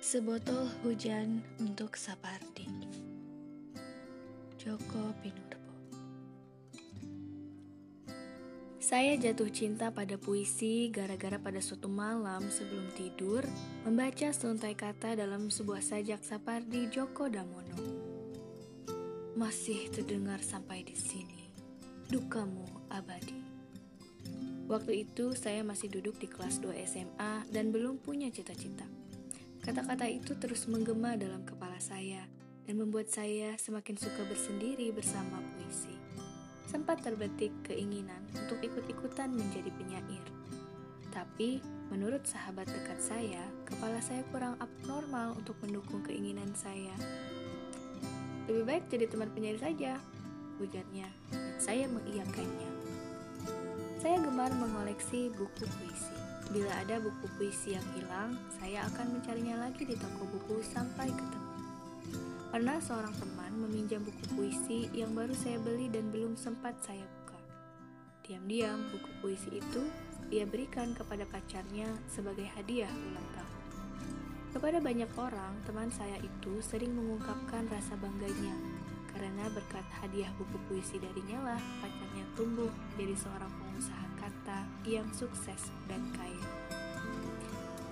Sebotol hujan untuk Sapardi Joko Pinurbo Saya jatuh cinta pada puisi gara-gara pada suatu malam sebelum tidur membaca seuntai kata dalam sebuah sajak Sapardi Joko Damono. Masih terdengar sampai di sini, dukamu abadi. Waktu itu saya masih duduk di kelas 2 SMA dan belum punya cita-cita. Kata-kata itu terus menggema dalam kepala saya dan membuat saya semakin suka bersendiri bersama puisi. Sempat terbetik keinginan untuk ikut-ikutan menjadi penyair. Tapi, menurut sahabat dekat saya, kepala saya kurang abnormal untuk mendukung keinginan saya. Lebih baik jadi teman penyair saja, ujarnya, dan saya mengiyakannya. Saya gemar mengoleksi buku puisi. Bila ada buku puisi yang hilang, saya akan mencarinya lagi di toko buku sampai ketemu. Pernah seorang teman meminjam buku puisi yang baru saya beli dan belum sempat saya buka. Diam-diam buku puisi itu ia berikan kepada pacarnya sebagai hadiah ulang tahun. Kepada banyak orang, teman saya itu sering mengungkapkan rasa bangganya karena berkat hadiah buku puisi darinya lah pacarnya tumbuh jadi seorang pengusaha kata yang sukses dan kaya.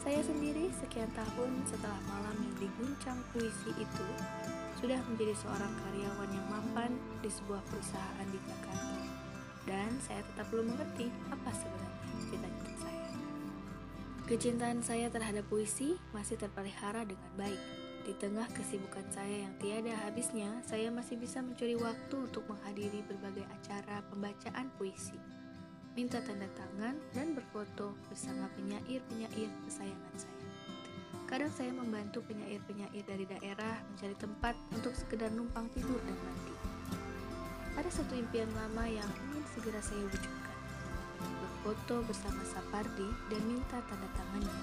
Saya sendiri sekian tahun setelah malam yang diguncang puisi itu sudah menjadi seorang karyawan yang mapan di sebuah perusahaan di Jakarta. Dan saya tetap belum mengerti apa sebenarnya cita-cita saya. Kecintaan saya terhadap puisi masih terpelihara dengan baik. Di tengah kesibukan saya yang tiada habisnya, saya masih bisa mencuri waktu untuk menghadiri berbagai acara pembacaan puisi minta tanda tangan, dan berfoto bersama penyair-penyair kesayangan saya. Kadang saya membantu penyair-penyair dari daerah mencari tempat untuk sekedar numpang tidur dan mandi. Ada satu impian lama yang ingin segera saya wujudkan. Berfoto bersama Sapardi dan minta tanda tangannya.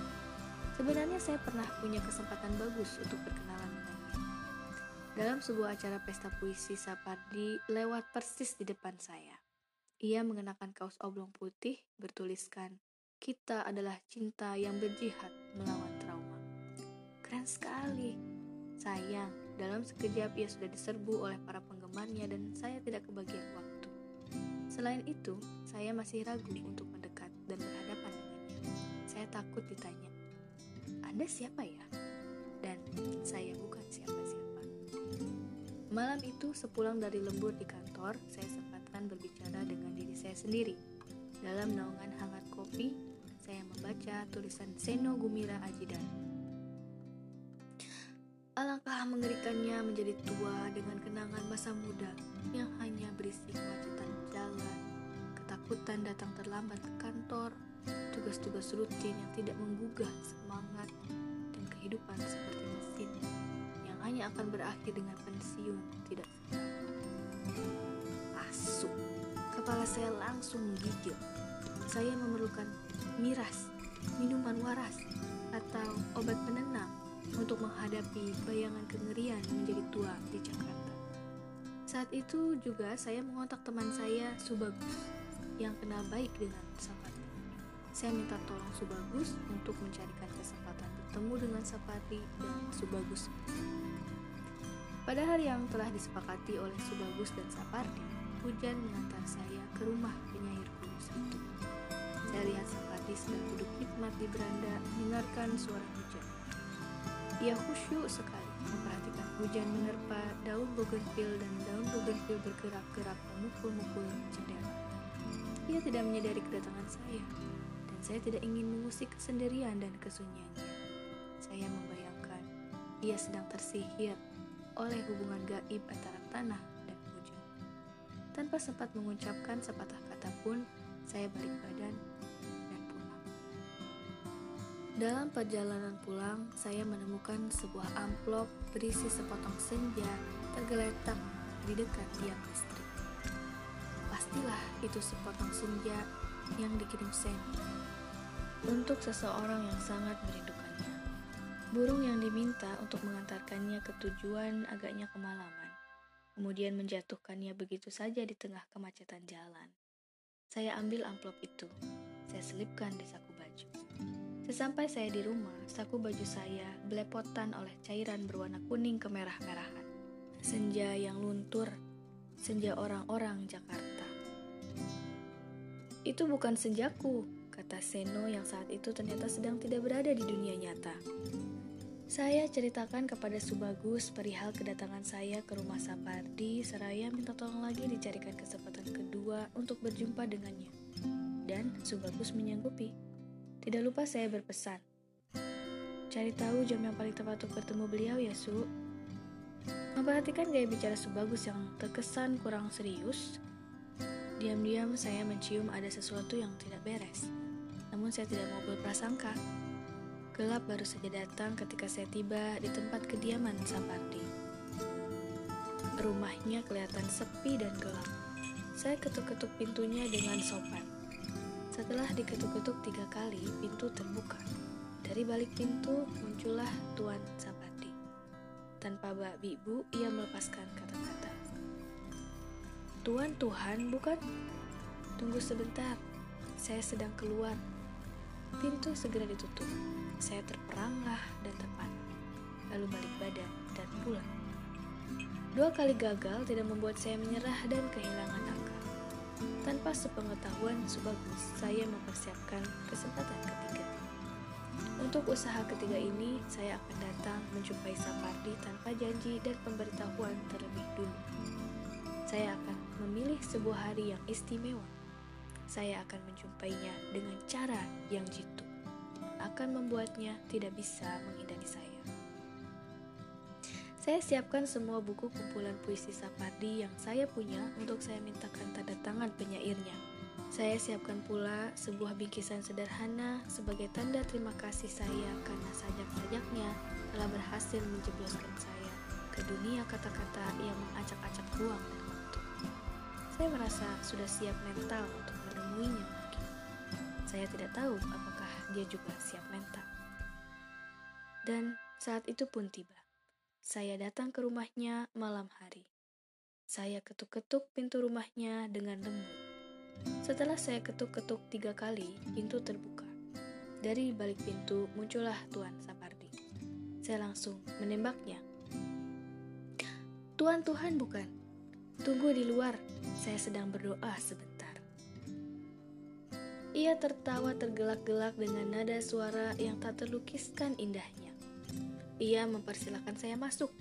Sebenarnya saya pernah punya kesempatan bagus untuk berkenalan dengannya. Dalam sebuah acara pesta puisi Sapardi lewat persis di depan saya. Ia mengenakan kaos oblong putih bertuliskan, kita adalah cinta yang berjihad melawan trauma. Keren sekali. Sayang, dalam sekejap ia sudah diserbu oleh para penggemarnya dan saya tidak kebagian waktu. Selain itu, saya masih ragu untuk mendekat dan berhadapan dengannya. Saya takut ditanya, Anda siapa ya? Dan saya bukan siapa-siapa. Malam itu, sepulang dari lembur di kantor, saya sempatkan berbicara dengan diri saya sendiri. Dalam naungan hangat kopi, saya membaca tulisan Seno Gumira Ajidan. Alangkah mengerikannya menjadi tua dengan kenangan masa muda yang hanya berisi kemacetan jalan, ketakutan datang terlambat ke kantor, tugas-tugas rutin yang tidak menggugah semangat, dan kehidupan seperti mesin yang hanya akan berakhir dengan pensiun tidak seberapa. Masuk, kepala saya langsung menggigil. Saya memerlukan miras, minuman waras, atau obat penenang untuk menghadapi bayangan kengerian menjadi tua di Jakarta. Saat itu juga saya mengontak teman saya Subagus yang kenal baik dengan Sapati. Saya minta tolong Subagus untuk mencarikan kesempatan bertemu dengan Sapati dan Subagus. Pada hari yang telah disepakati oleh Subagus dan Sapardi, hujan mengantar saya ke rumah penyair kudus itu. Saya lihat Sapardi sedang duduk hikmat di beranda mendengarkan suara hujan. Ia khusyuk sekali memperhatikan hujan menerpa daun bougainville dan daun bougainville bergerak-gerak memukul-mukul jendela. Ia tidak menyadari kedatangan saya, dan saya tidak ingin mengusik kesendirian dan kesunyiannya. Saya membayangkan ia sedang tersihir oleh hubungan gaib antara tanah. Tanpa sempat mengucapkan sepatah kata pun, saya balik badan dan pulang. Dalam perjalanan pulang, saya menemukan sebuah amplop berisi sepotong senja tergeletak di dekat tiang listrik. Pastilah itu sepotong senja yang dikirim Sen untuk seseorang yang sangat merindukannya. Burung yang diminta untuk mengantarkannya ke tujuan agaknya kemalaman, kemudian menjatuhkannya begitu saja di tengah kemacetan jalan. Saya ambil amplop itu, saya selipkan di saku baju. Sesampai saya di rumah, saku baju saya belepotan oleh cairan berwarna kuning kemerah-merahan. Senja yang luntur, senja orang-orang Jakarta. Itu bukan senjaku, kata Seno yang saat itu ternyata sedang tidak berada di dunia nyata. Saya ceritakan kepada Subagus perihal kedatangan saya ke rumah Sapardi seraya minta tolong lagi dicarikan kesempatan kedua untuk berjumpa dengannya. Dan Subagus menyanggupi. Tidak lupa saya berpesan. Cari tahu jam yang paling tepat untuk bertemu beliau ya, Su. Memperhatikan gaya bicara Subagus yang terkesan kurang serius, diam-diam saya mencium ada sesuatu yang tidak beres. Namun saya tidak mau berprasangka. Gelap baru saja datang ketika saya tiba di tempat kediaman Sapardi. Rumahnya kelihatan sepi dan gelap. Saya ketuk-ketuk pintunya dengan sopan. Setelah diketuk-ketuk tiga kali, pintu terbuka. Dari balik pintu muncullah Tuan Sapardi. Tanpa bak bibu, ia melepaskan kata-kata. Tuan Tuhan, bukan? Tunggu sebentar, saya sedang keluar. Pintu segera ditutup. Saya terperangah dan terpana. Lalu balik badan dan pulang. Dua kali gagal tidak membuat saya menyerah dan kehilangan akal. Tanpa sepengetahuan Subagus, saya mempersiapkan kesempatan ketiga. Untuk usaha ketiga ini, saya akan datang menjumpai Sapardi tanpa janji dan pemberitahuan terlebih dulu. Saya akan memilih sebuah hari yang istimewa. Saya akan menjumpainya dengan cara yang jitu. Akan membuatnya tidak bisa menghindari saya. Saya siapkan semua buku kumpulan puisi Sapardi yang saya punya untuk saya mintakan tanda tangan penyairnya. Saya siapkan pula sebuah bingkisan sederhana sebagai tanda terima kasih saya karena sajak-sajaknya telah berhasil menjebloskan saya ke dunia kata-kata yang mengacak-acak ruang dan waktu. Saya merasa sudah siap mental untuk menemuinya lagi. Saya tidak tahu apakah dia juga siap mental. Dan saat itu pun tiba. Saya datang ke rumahnya malam hari. Saya ketuk-ketuk pintu rumahnya dengan lembut. Setelah saya ketuk-ketuk tiga kali, pintu terbuka. Dari balik pintu muncullah Tuan Sapardi. Saya langsung menembaknya. Tuan Tuhan bukan? Tunggu di luar, saya sedang berdoa sebentar. Ia tertawa tergelak-gelak dengan nada suara yang tak terlukiskan indahnya. Ia mempersilahkan saya masuk,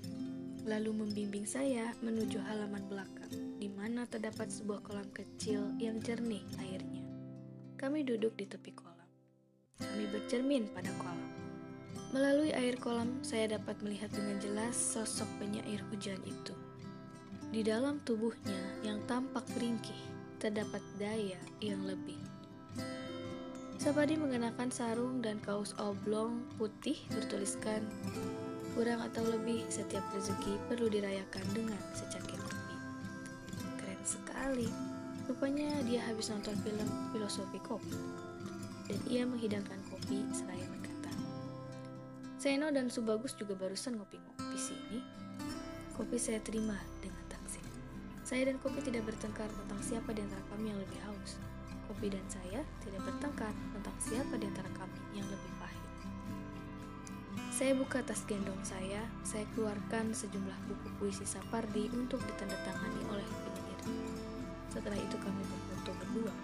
lalu membimbing saya menuju halaman belakang, di mana terdapat sebuah kolam kecil yang jernih airnya. Kami duduk di tepi kolam. Kami bercermin pada kolam. Melalui air kolam, saya dapat melihat dengan jelas sosok penyair hujan itu. Di dalam tubuhnya yang tampak ringkih, terdapat daya yang lebih. Sabadi mengenakan sarung dan kaos oblong putih bertuliskan kurang atau lebih setiap rezeki perlu dirayakan dengan secangkir kopi. Keren sekali. Rupanya dia habis nonton film filosofi kopi. Dan ia menghidangkan kopi seraya berkata, Seno dan Subagus juga barusan ngopi-ngopi sini. Kopi saya terima dengan taksim. Saya dan kopi tidak bertengkar tentang siapa di antara kami yang lebih haus. Kopi dan saya tidak bertengkar siapa di antara kami yang lebih pahit. Saya buka tas gendong saya, saya keluarkan sejumlah buku puisi Sapardi untuk ditandatangani oleh penyair. Setelah itu kami berfoto berdua.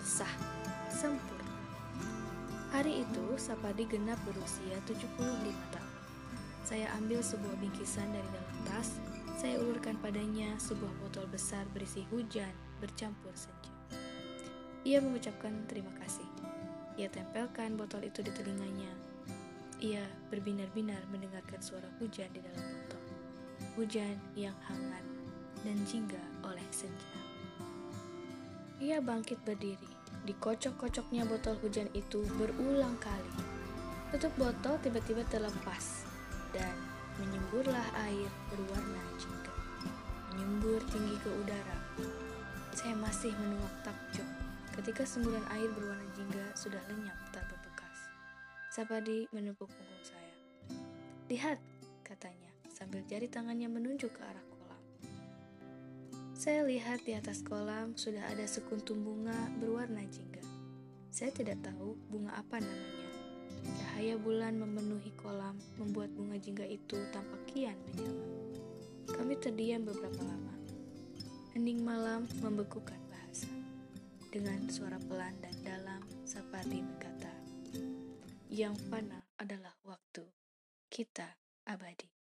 Sah, sempurna. Hari itu Sapardi genap berusia 75 tahun. Saya ambil sebuah bingkisan dari dalam tas, saya ulurkan padanya sebuah botol besar berisi hujan bercampur senja. Ia mengucapkan terima kasih. Ia tempelkan botol itu di telinganya. Ia berbinar-binar mendengarkan suara hujan di dalam botol. Hujan yang hangat dan jingga oleh senja. Ia bangkit berdiri. Dikocok-kocoknya botol hujan itu berulang kali. Tutup botol tiba-tiba terlepas dan menyemburlah air berwarna jingga. Menyembur tinggi ke udara. Saya masih menunggak takjub ketika semburan air berwarna jingga sudah lenyap tak berbekas. Sapadi menepuk punggung saya. Lihat, katanya, sambil jari tangannya menunjuk ke arah kolam. Saya lihat di atas kolam sudah ada sekuntum bunga berwarna jingga. Saya tidak tahu bunga apa namanya, Cahaya bulan memenuhi kolam, membuat bunga jingga itu tampak kian menyala. Kami terdiam beberapa lama. Hening malam membekukan. Dengan suara pelan dan dalam, Sapardi berkata, Yang fana adalah waktu. Kita abadi.